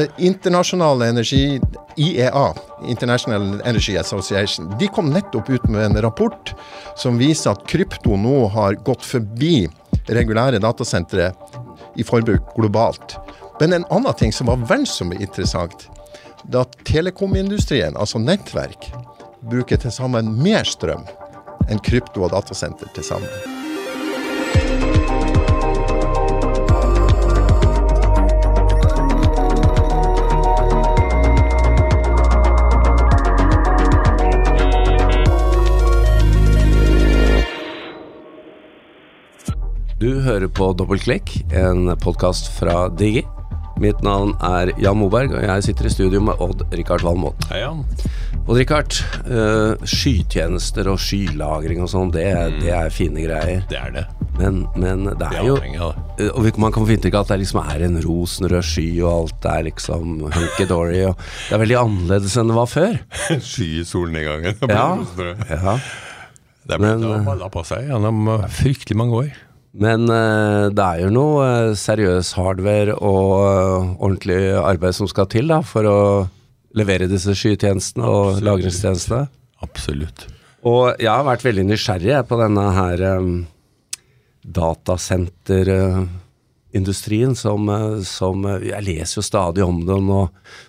det internasjonale energi, IEA, International Energy Association, de kom nettopp ut med en rapport som viser at krypto nå har gått forbi regulære datasentre i forbruk globalt. Men en annen ting som var vel så interessant, det at telekomindustrien, altså nettverk, bruker til sammen mer strøm enn krypto og datasenter til sammen. Du hører på Dobbeltklikk, en podkast fra Digi. Mitt navn er Jan Moberg, og jeg sitter i studio med Odd-Rikard Valmot. Hei, Jan. Odd-Rikard, uh, skytjenester og skylagring og sånn, det, mm. det, er fine greier. Det er det. Men, men det er jo uh, Og Man kan få inntrykk av at det liksom er en rosenrød sky, og alt er liksom hunky-dory. Det er veldig annerledes enn det var før. sky i solnedgangen. Ja, ja. Det ble balla på seg gjennom fryktelig mange år. Men uh, det er jo noe uh, seriøs hardware og uh, ordentlig arbeid som skal til da, for å levere disse skytjenestene og Absolutt. lagringstjenestene. Absolutt. Og jeg har vært veldig nysgjerrig på denne her um, datasenterindustrien som, som, Jeg leser jo stadig om den, og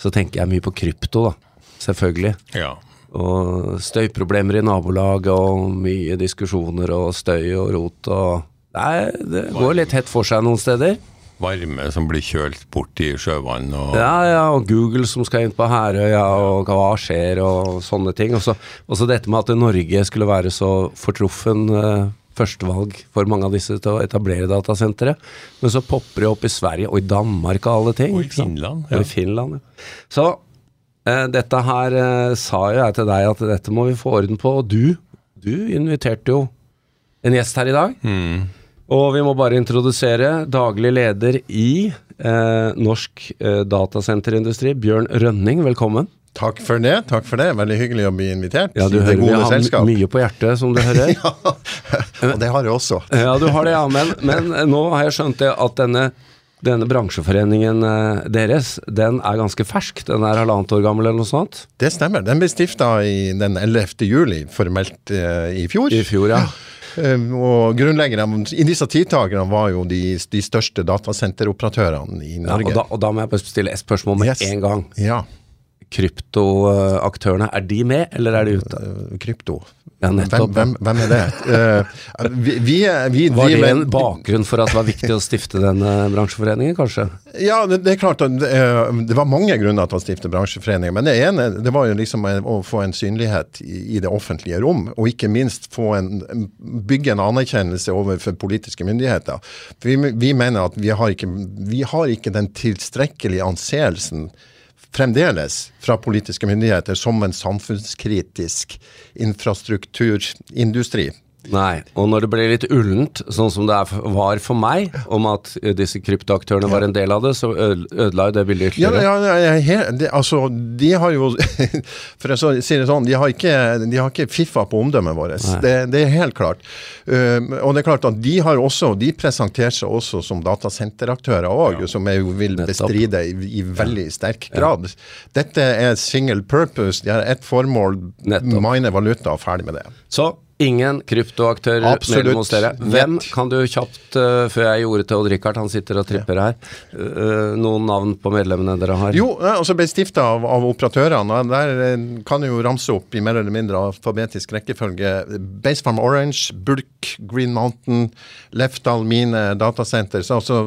så tenker jeg mye på krypto, da. Selvfølgelig. Ja. Og støyproblemer i nabolaget og mye diskusjoner og støy og rot og Nei, det går litt hett for seg noen steder. Varme som blir kjølt bort i sjøvann og Ja, ja, og Google som skal inn på Herøya, og hva skjer, og sånne ting. Og så dette med at Norge skulle være så fortruffen uh, førstevalg for mange av disse til å etablere datasentre. Men så popper det opp i Sverige og i Danmark og alle ting. Og i Finland. Ja. Og i Finland, ja. Så uh, dette her uh, sa jo jeg til deg at dette må vi få orden på. Og du, du inviterte jo en gjest her i dag. Mm. Og vi må bare introdusere daglig leder i eh, Norsk eh, Datasenterindustri, Bjørn Rønning. Velkommen. Takk for det. takk for det. Veldig hyggelig å bli invitert. Ja, Du hører vi har selskap. mye på hjertet, som du hører. ja, og det har jeg også. ja, du har det, ja. Men, men nå har jeg skjønt det at denne, denne bransjeforeningen eh, deres, den er ganske fersk. Den er halvannet år gammel eller noe sånt? Det stemmer. Den ble stifta den 11. juli, formelt eh, i fjor. I fjor, ja. Ehm, og grunnleggerne i disse tidtakerne var jo de, de største datasenteroperatørene i Norge. Ja, og, da, og, da, må jeg bare stille et spørsmål med yes. en gang. Ja. Kryptoaktørene, er de med, eller er de ute? Eh, krypto. Ja, hvem, hvem, hvem, er det? Uh, vi, vi, vi, var det en bakgrunn for at det var viktig å stifte denne bransjeforeningen, kanskje? Ja, det, det er klart at det, eh, det, var mange grunner til å stifte bransjeforeningen. Men det ene det var jo liksom å få en synlighet i, i det offentlige rom, og ikke minst få en, bygge en anerkjennelse overfor politiske myndigheter. Vi, vi mener at vi har, ikke, vi har ikke den tilstrekkelige anseelsen fremdeles fra politiske myndigheter som en samfunnskritisk infrastrukturindustri. Nei, og når det ble litt ullent, sånn som det var for meg, om at disse kryptoaktørene var en del av det, så ødela jo det bildet ytterligere. Ja, ja, ja he, det, altså, de har jo For å si det sånn, de har ikke, de har ikke fiffa på omdømmet vårt. Det, det, er helt klart. Uh, og det er klart at de har også, de presenterer seg også som datasenteraktører òg, som jeg vil bestride i, i veldig sterk grad. Dette er single purpose, de har ett formål, Nettopp. mine valuta, og ferdig med det. Så Ingen kryptoaktører Absolutt. mellom hos dere. Hvem kan du kjapt, uh, før jeg gjorde til Odd-Rikard, han sitter og tripper her, uh, noen navn på medlemmene dere har? Jo, altså ble stifta av, av, operatørene. Der kan jeg jo ramse opp i mer eller mindre alfabetisk rekkefølge. Basefarm Orange, Bulk, Green Mountain, Lefdal Mine Datasenter. Så altså,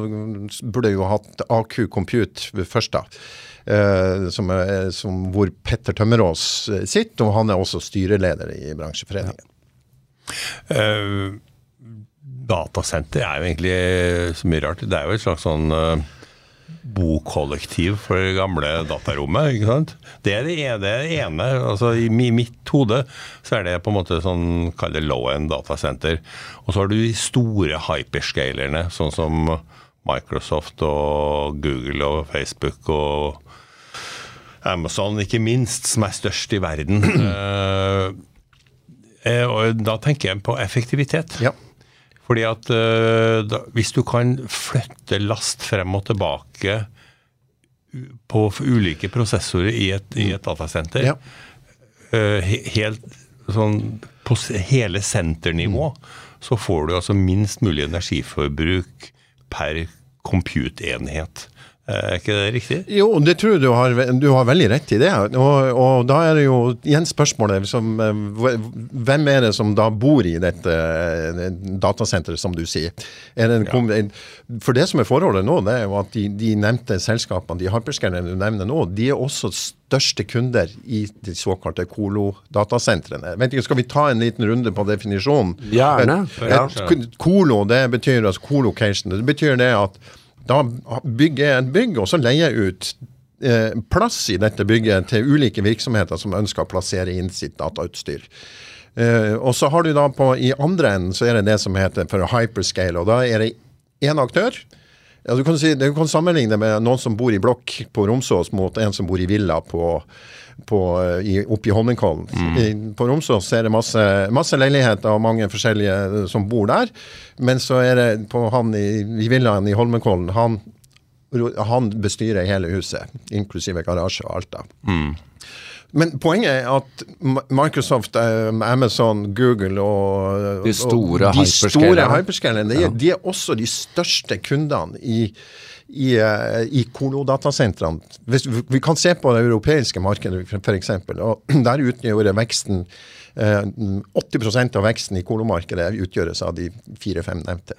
burde jeg jo hatt AQ Compute først, da. Uh, som, som, hvor Petter Tømmerås sitter, og han er også styreleder i bransjeforeningen. Ja. Uh, datasenter er jo egentlig så mye rart. Det er jo et slags sånn uh, bokollektiv for det gamle datarommet. ikke sant? Det er det ene. Det ene. altså I mitt hode så er det på en måte sånn, kall det low end datasenter. Og så har du de store hyperscalerne, sånn som Microsoft og Google og Facebook og Amazon, ikke minst, som er størst i verden. Uh, Eh, og da tenker jeg på effektivitet. Ja. Fordi at uh, da, hvis du kan flytte last frem og tilbake på ulike prosessorer i et, i et datasenter. Ja. Eh, helt sånn på hele senternivå, så får du altså minst mulig energiforbruk per compute-enhet. Eh, Er ikke det riktig? Jo, det tror jeg du har, du har veldig rett i det. Og, og da er det jo igjen spørsmålet liksom, Hvem er det som da bor i dette eh, datasenteret, som du sier? Er det en, kom- For det som er forholdet nå, det er jo at de, de nevnte selskapene, de harperskerne du nevner nå, de er også største kunder i de såkalte Colo-datasentrene. Vet ikke, Skal vi ta en liten runde på definisjonen? Gjerne. Ja. Colo, det betyr altså colocation. Det betyr det at da bygger jeg et bygg, og så leier jeg ut eh, plass i dette bygget til ulike virksomheter som ønsker å plassere inn sitt datautstyr. Eh, og så har du da på, I andre enden så er det det som heter for hyperscale, og da er det én aktør. Ja, du, kan si, du kan sammenligne det med noen som bor i blokk på Romsås mot en som bor i villa på, på, eh, i, oppe i Holmenkollen. Mm. På Romsås er det masse, masse leiligheter og mange forskjellige eh, som bor der. Men så er det på han i, i villaen i Holmenkollen, han, han bestyrer hele huset, inklusive garasje og alt. da. Men poenget er at Microsoft, eh, Amazon, Google og De store og de store hyperscalerne. hyperscalerne, de, er- de er også de største kundene i, i, eh, i Kolo-datasentrene. Hvis Vi kan se på det europeiske markedet f.eks. Der utgjorde veksten eh, 80% av veksten i Kolo-markedet utgjøres av de fire-fem nevnte.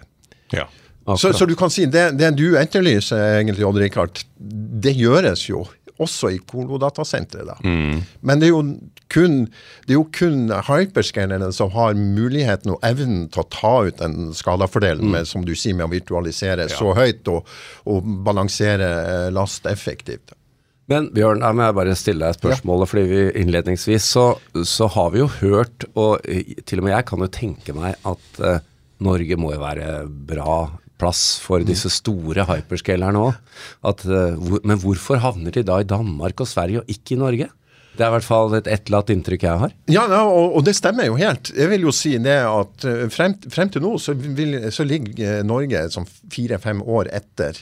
Ja. Så, så du kan si det, det du etterlyser, egentlig, Odd Rikard, det gjøres jo også i Kolo-datasenteret. da. Men det er, jo kun, det er jo kun hyperscannerne som har muligheten og evnen til å ta ut den skadafordelen med, som du sier, med å virtualisere så høyt og, og balansere eh, last effektivt. Men Bjørn, jeg må bare stille deg spørsmålet, fordi vi innledningsvis så, så har vi jo hørt, og eh, til og med jeg kan jo tenke meg at eh, Norge må jo være bra plass for disse store hyperscalerne òg. hvor, men hvorfor havner de da i Danmark og Sverige og ikke i Norge? Det er i hvert fall et etterlatt inntrykk jeg har. Ja, ja og, og det stemmer jo helt. Jeg vil jo si det at eh, frem, frem til nå så, vil, så ligger eh, Norge som fire-fem år etter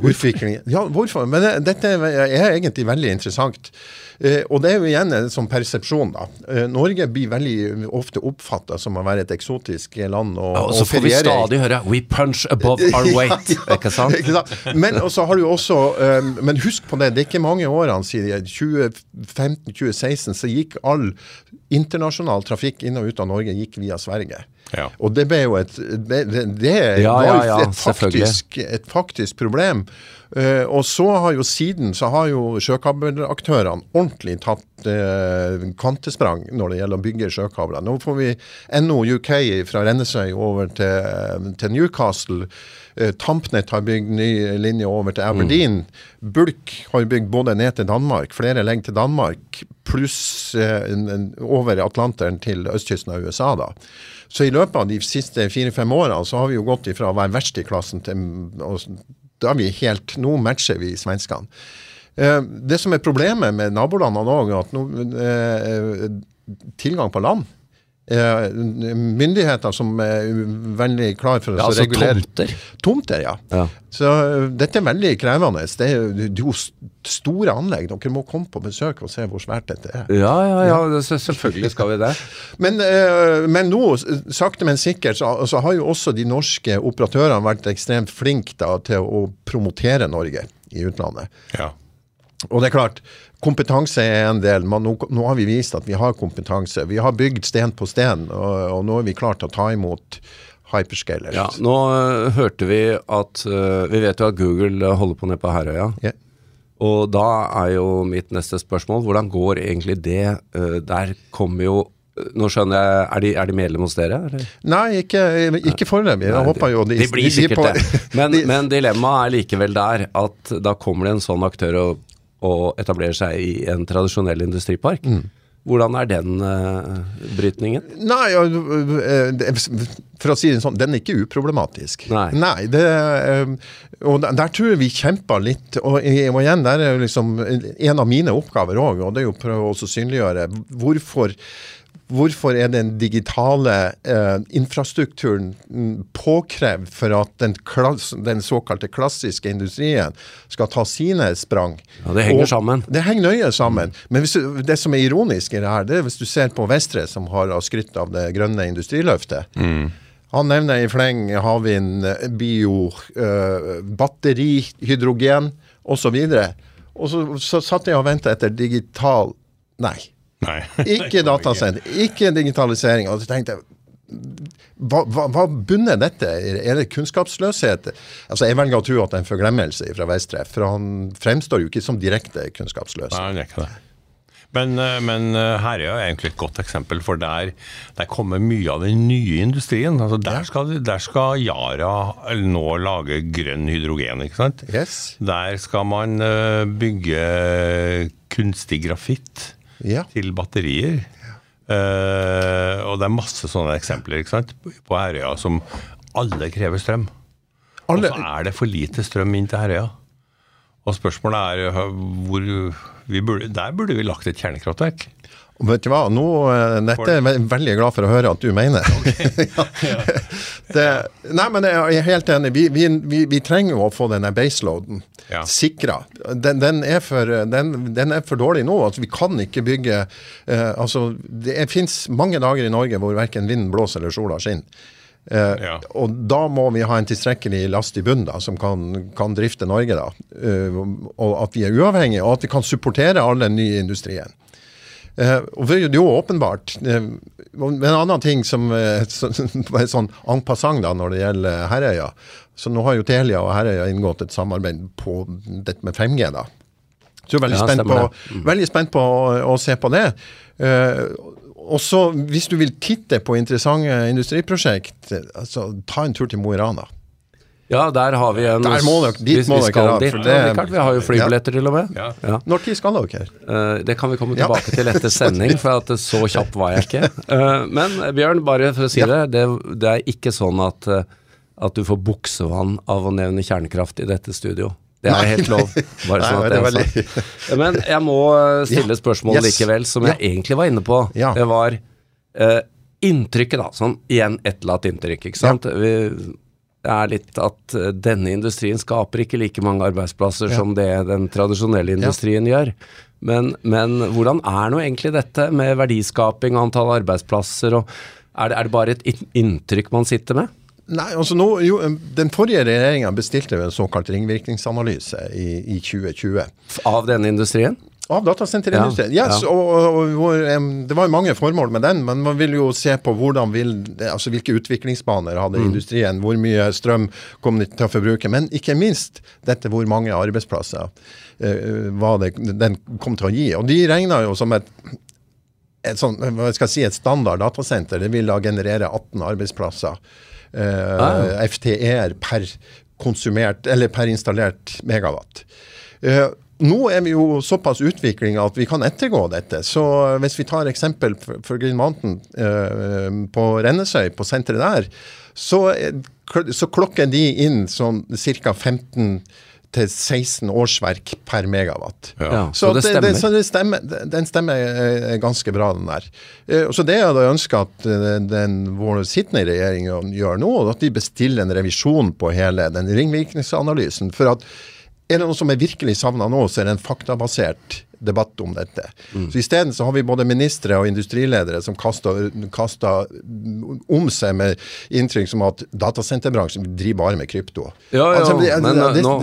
utviklingen. Ja, hvorfor? Men det, dette er egentlig veldig interessant. Eh, og det er jo igjen en sånn persepsjon, da. Eh, Norge blir veldig ofte oppfatta som å være et eksotisk land å, Og så får vi stadig høre 'we punch above our weight'. Ikke sant? Ikke sant? Men også har du også um, Men husk på det, det er ikke mange årene siden 2015-2016 så gikk all internasjonal trafikk inn og ut av Norge gikk via Sverige. Ja. Og det ble jo et Det, det, det Ja, var jo ja, et, faktisk, et faktisk problem. Eh, og så har jo siden så har jo sjøkabelaktørene ordentlig tatt uh, kvantesprang når det gjelder å bygge sjøkabler. Nå får vi NO UK fra Rennesøy over til, til Newcastle. Uh, Tampnet har bygd ny linje over til Aberdeen. Bulk har bygd både ned til Danmark, flere legg til Danmark, pluss eh, over Atlanteren til østkysten av USA. da. Så i løpet av de siste fire-fem årene så har vi jo gått ifra å være verst i klassen til og da er vi helt, Nå matcher vi svenskene. Eh, det som er problemet med nabolandene òg, er at nå, eh, tilgang på land Myndigheter som er veldig klar for Ja, å altså regulere tomter. Tomter, ja. Ja. Så uh, dette er veldig krevende. Det er jo store anlegg. Dere må komme på besøk og se hvor svært dette er. Ja, ja, ja, ja. selvfølgelig skal vi det. Men, eh, men nå, sakte, men sikkert, så, så har jo også de norske operatørene vært ekstremt flinke da, til å promotere Norge i utlandet. ja. Og det er klart, kompetanse er en del. Men nå, nå har vi vist at vi har kompetanse. Vi har bygd sten på sten, og, og nå er vi klart til å ta imot hyperscalers. Ja, nå øh, hørte vi at øh, Vi vet jo at Google øh, holder på nede på Herøya. Ja. Og da er jo mitt neste spørsmål hvordan går egentlig det? Der kommer jo Nå skjønner jeg, er de, er de medlem hos dere? Eller? Nei, ikke, ikke foreløpig. Jeg håper jo de, de blir sikkert på- det. Men, de- men dilemmaet er likevel der at da kommer det en sånn aktør og, og etablerer seg i en tradisjonell industripark. Mm. Hvordan er den uh, brytningen? Nei, øh, for å si det sånn, den er ikke uproblematisk. Nei. det, øh, og der, der tror jeg vi kjemper litt. Og, og igjen, der er jo liksom en av mine oppgaver òg, og det er jo å prøve å synliggjøre hvorfor hvorfor er den digitale eh, infrastrukturen mm, påkrevd for at den, klass, den, såkalte klassiske industrien skal ta sine sprang? Ja, Det henger og, sammen. Det henger nøye sammen. Men du, det som er ironisk i det her, det er hvis du ser på Vestre, som har skrytt av det grønne industriløftet. Mm. Han nevner i fleng havvind, bio, eh, batteri, hydrogen osv. Og så, så satt jeg og venta etter digital Nei. Nei. ikke datasenter, ikke digitalisering. Og så tenkte jeg hva, hva, hva bunner dette Er det kunnskapsløshet? Altså, Jeg velger å tro at det er en forglemmelse fra Veistreff, for han fremstår jo ikke som direkte kunnskapsløs. Nei, han er ikke det. Men, eh, men eh, Herøya er egentlig et godt eksempel, for der, der kommer mye av den nye industrien. Altså der, skal, der skal Yara nå lage grønn hydrogen. ikke sant? Yes. Der skal man eh, bygge kunstig grafitt ja. til batterier. Uh, og det er masse sånne eksempler ikke sant? på Herøya som alle krever strøm. Alle... Og så er det for lite strøm inn til Herøya. Og spørsmålet er hvor burde, Der burde vi lagt et kjernekraftverk. Vet du hva, nå, eh, Dette er jeg veldig glad for å høre at du mener. Okay. ja. det, nei, men Jeg er helt enig. Vi, vi, vi, trenger jo å få denne baseloaden ja. sikra. Den, den, den, den, er for dårlig nå. altså Vi kan ikke bygge eh, altså Det fins mange dager i Norge hvor verken vinden blåser eller sola skinner. Eh, ja. Og da må vi ha en tilstrekkelig last i bunnen da, som kan, kan, drifte Norge. da, uh, Og at vi er uavhengige, og at vi kan supportere all den nye industrien. Uh, og det er jo åpenbart. Uh, en annen ting som så, er sånn en passant da, når det gjelder Herøya så Nå har jo Telia og Herøya inngått et samarbeid på dette med 5G. da. Så jeg er veldig, ja, spent, på, mm. veldig spent på å, å se på det. Og så, hvis du vil titte på interessante industriprosjekt, altså, ta en tur til Mo i Rana. Ja, der har vi en Der må dere, Dit må dere Dit. Det, ja, vi har jo flybilletter ja. til og med. Ja. Ja. Når tid skal dere? Uh, det kan vi komme tilbake til etter sending, for at så kjapp var jeg ikke. Uh, men Bjørn, bare for å si det, det, det er ikke sånn at, at du får buksevann av å nevne kjernekraft i dette studio. Det er helt lov. Bare sånn at det er veldig... Men jeg må eh, stille spørsmål yes. likevel, som jeg egentlig var inne på. Det var uh, inntrykket, da. Sånn igjen etterlatt inntrykk, ikke sant. Vi, det er litt at uh, denne industrien skaper ikke like mange arbeidsplasser som det den tradisjonelle industrien gjør. Men, men, hvordan er nå egentlig dette med verdiskaping og antall arbeidsplasser? Og er, det, er det bare et inntrykk man sitter med? Nei, altså nå, jo, Den forrige regjeringa bestilte en såkalt ringvirkningsanalyse i, i, 2020. Av denne industrien? Av datasenterindustrien. Ja, yes, ja. Og, og, og, Det var mange formål med den, men man vil jo se på vil, altså hvilke utviklingsbaner hadde mm. industrien, hvor mye strøm kom de til å forbruke, men ikke minst dette hvor mange arbeidsplasser uh, det, den kom til å gi. Og De regna jo som et et, sånt, si, et standard datasenter. Det vil da generere 18 arbeidsplasser eh, ah. FTE-er per konsumert, eller per installert megawatt. Eh, nå er vi jo såpass utvikling at vi kan ettergå dette. Så hvis vi tar eksempel for, Green Mountain eh, på Rennesøy, på senteret der, så, så klokker de inn sånn ca. 15 til 16 årsverk per megawatt. Ja. Så, det stemmer? Det, så det stemmer, den stemmer eh, ganske bra, den der. Eh, så det jeg da ønsker at eh, den, vår sittende regjering gjør nå, at de bestiller en revisjon på hele den ringvirkningsanalysen. For at er det noe som er virkelig savna nå, så er det en faktabasert debatt om dette. Mm. Så Isteden så har vi både ministre og industriledere som kaster, om seg med inntrykk som at datasenterbransjen driver bare med krypto. Ja, ja, altså, det, men det, nå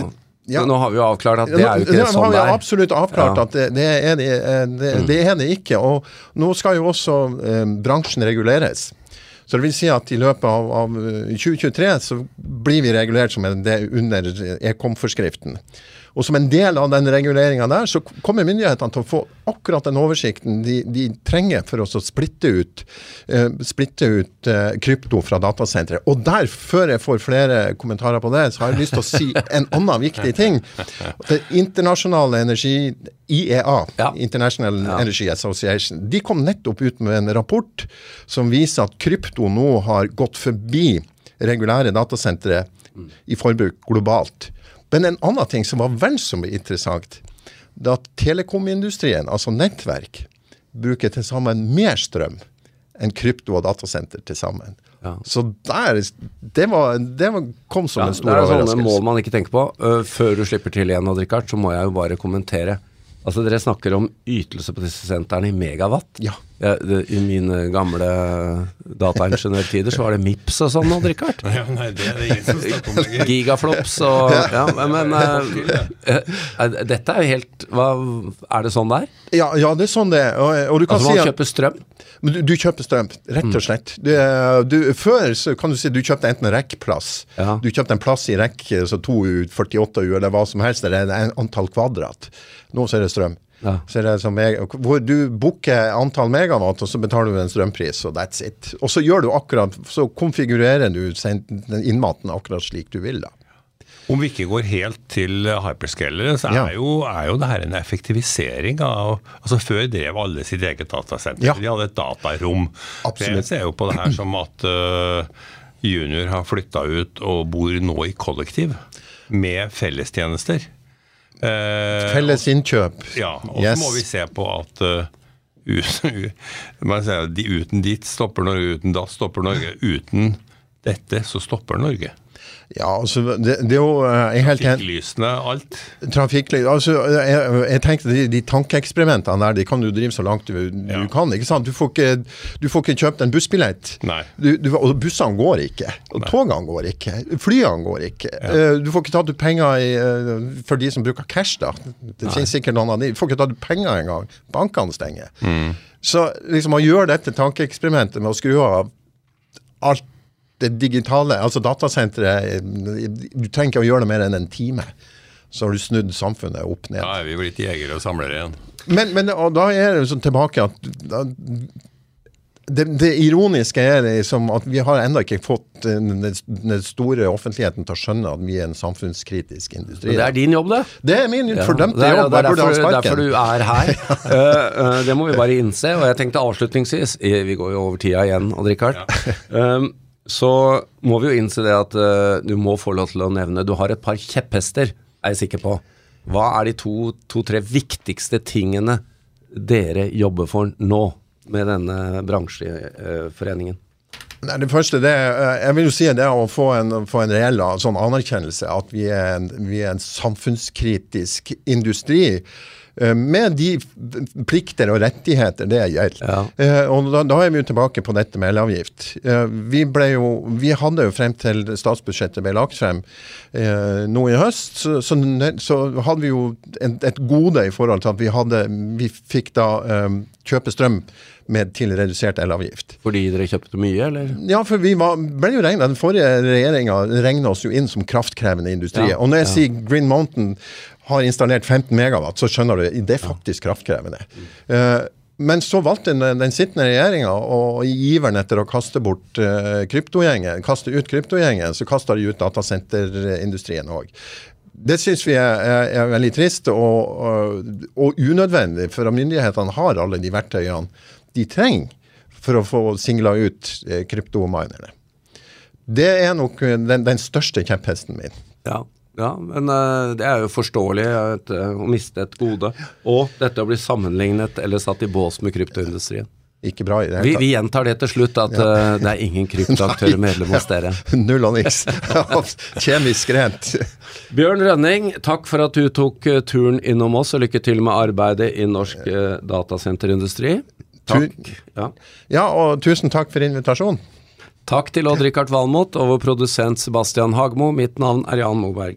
ja. Men nå har vi jo avklart at det er jo ikke nå, sånn det er. absolutt avklart ja. at det, det, er det, eh, det, mm. det, er det ikke. Og nå skal jo også eh, bransjen reguleres. Så det vil si at i løpet av, av 2023 eh, så blir vi regulert som det under Ekom-forskriften. Og som en del av den reguleringa der, så kommer myndighetene til å få akkurat den oversikten de, de trenger for å splitte ut, uh, splitte ut uh, krypto fra datasentre. Og der, før jeg får flere kommentarer på det, så har jeg lyst til å si en annen viktig ting. Det internasjonale energi IEA, ja. International ja. Energy Association, de kom nettopp ut med en rapport som viser at krypto nå har gått forbi regulære datasentre i forbruk globalt. Men en annen ting som var vel så interessant, det at telekomindustrien, altså nettverk, bruker til sammen mer strøm enn krypto og datasenter til sammen. Ja. Så der, det, var, det var, kom som Ja, en det stor er sånne overraskelse. mål man ikke tenker på. Uh, før du slipper til igjen, Richard, så må jeg jo bare kommentere. Altså Dere snakker om ytelse på disse sentrene i megawatt. Ja. Ja, det, I mine gamle dataingeniørtider så var det MIPS og sånn, Odd Rikard. Ja, nei, det er det ingen som snakker om lenger. Gigaflops og Ja, men, eh, eh, Dette er jo helt hva, Er det sånn det er? Ja, ja, det er sånn det er. Og, og du kan Altså si man at kjøper strøm? Du, du kjøper strøm, rett Mm. og slett. Du, eh, du, før så kan du si du kjøpte enten rekkplass, Ja. du kjøpte en plass i rekk, så 2 U, 48 U eller hva som helst, eller en antall kvadrat. Nå så er det strøm. Ja. Så det som hvor du booker antall megawatt, og så betaler du en strømpris, og that's it. Og så gjør du akkurat, så konfigurerer du innmaten akkurat slik du vil da. Om vi ikke går helt til hyperscalere, så Ja. er, jo, er jo det her en effektivisering av altså Før drev alle sitt eget datasenter. Ja. De hadde et datarom. Absolutt. Jeg ser jo på det her som at uh, junior har flytta ut og bor nå i kollektiv med fellestjenester. Eh, Felles innkjøp. ja, og så Yes. må vi se på at uh, uten, dit stopper Norge, uten da stopper Norge. Uten dette så stopper Norge. Ja, altså, det, det er jo eh, jeg er helt enig. Fikklysene, alt. Trafikklys altså, jeg, jeg tenkte de, de tankeeksperimentene der, de kan du drive så langt du, Ja. du kan. ikke sant? Du får ikke, du får ikke kjøpt en bussbillett. Nei. Du, du, og bussene går ikke. Og togene går ikke. Flyene går ikke. Ja. Du får ikke tatt ut penger i, eh, for de som bruker cash, da. Det finnes sikkert noen av de. Du får ikke tatt ut penger engang. Bankene stenger. Så liksom å gjøre dette tankeeksperimentet med å skru av alt det digitale, altså datasenteret Du trenger ikke å gjøre det mer enn en time. Så har du snudd samfunnet opp ned. Da er vi blitt jegere og samlere igjen. Men, men og da er det sånn tilbake at da, det, det ironiske er liksom at vi har ennå ikke fått den, den store offentligheten til å skjønne at vi er en samfunnskritisk industri. Men det er din jobb, det. Det er min Ja, fordømte det er- jobb. Det er Jeg burde ha derfor, derfor du er her. uh, eh, det må vi bare innse. Og jeg tenkte avslutningsvis Vi går jo over tida igjen, Odd Rikard. Um, så må vi jo innse det at uh, du må få lov til å nevne Du har et par kjepphester, er jeg sikker på. Hva er de to-tre viktigste tingene dere jobber for nå med denne bransjeforeningen? Nei, det første det, er- jeg vil jo si det å få en, få en reell sånn anerkjennelse at vi er en, vi er en samfunnskritisk industri. Eh, Med de plikter og rettigheter det gjelder. Ja. Eh, og da, da er vi jo tilbake på dette med elavgift. Eh, vi, jo, vi hadde jo frem til statsbudsjettet ble lagt frem eh, nå i høst, så, så, så hadde vi jo et, et gode i forhold til at vi, hadde, vi fikk da kjøpe strøm med til redusert elavgift. Fordi dere kjøpte mye, eller? Ja, for vi var, ble jo regnet, Den forrige regjeringa regna oss jo inn som kraftkrevende industri. Ja, og når jeg ja. sier Green Mountain har installert 15 megawatt, så skjønner du det er faktisk kraftkrevende. Uh, men så valgte den, den sittende regjeringa, og i iveren etter å kaste bort uh, kryptogjengen, kaste ut kryptogjengen, så kasta de ut datasenterindustrien òg. Det syns vi er, er, er veldig trist og, og, og unødvendig, for myndighetene har alle de verktøyene de trenger for å få singla ut eh, kryptominerne. Det er nok eh, den, den største kjepphesten min. Ja, ja men eh, det er jo forståelig eh, å miste et gode. Og dette å bli sammenlignet eller satt i bås med kryptoindustrien. Ikke bra i det Vi, tatt. vi gjentar det til slutt, at eh, det er ingen kryptoaktører medlem hos dere. Null og niks. Kjemisk rent. Bjørn Rønning, takk for at du tok turen innom oss, og lykke til med arbeidet i norsk datasenterindustri. Takk. Ja. Ja, og tusen takk for invitasjonen. Takk til Odd-Rikard Valmot og vår produsent Sebastian Hagmo. Mitt navn er Jan Moberg.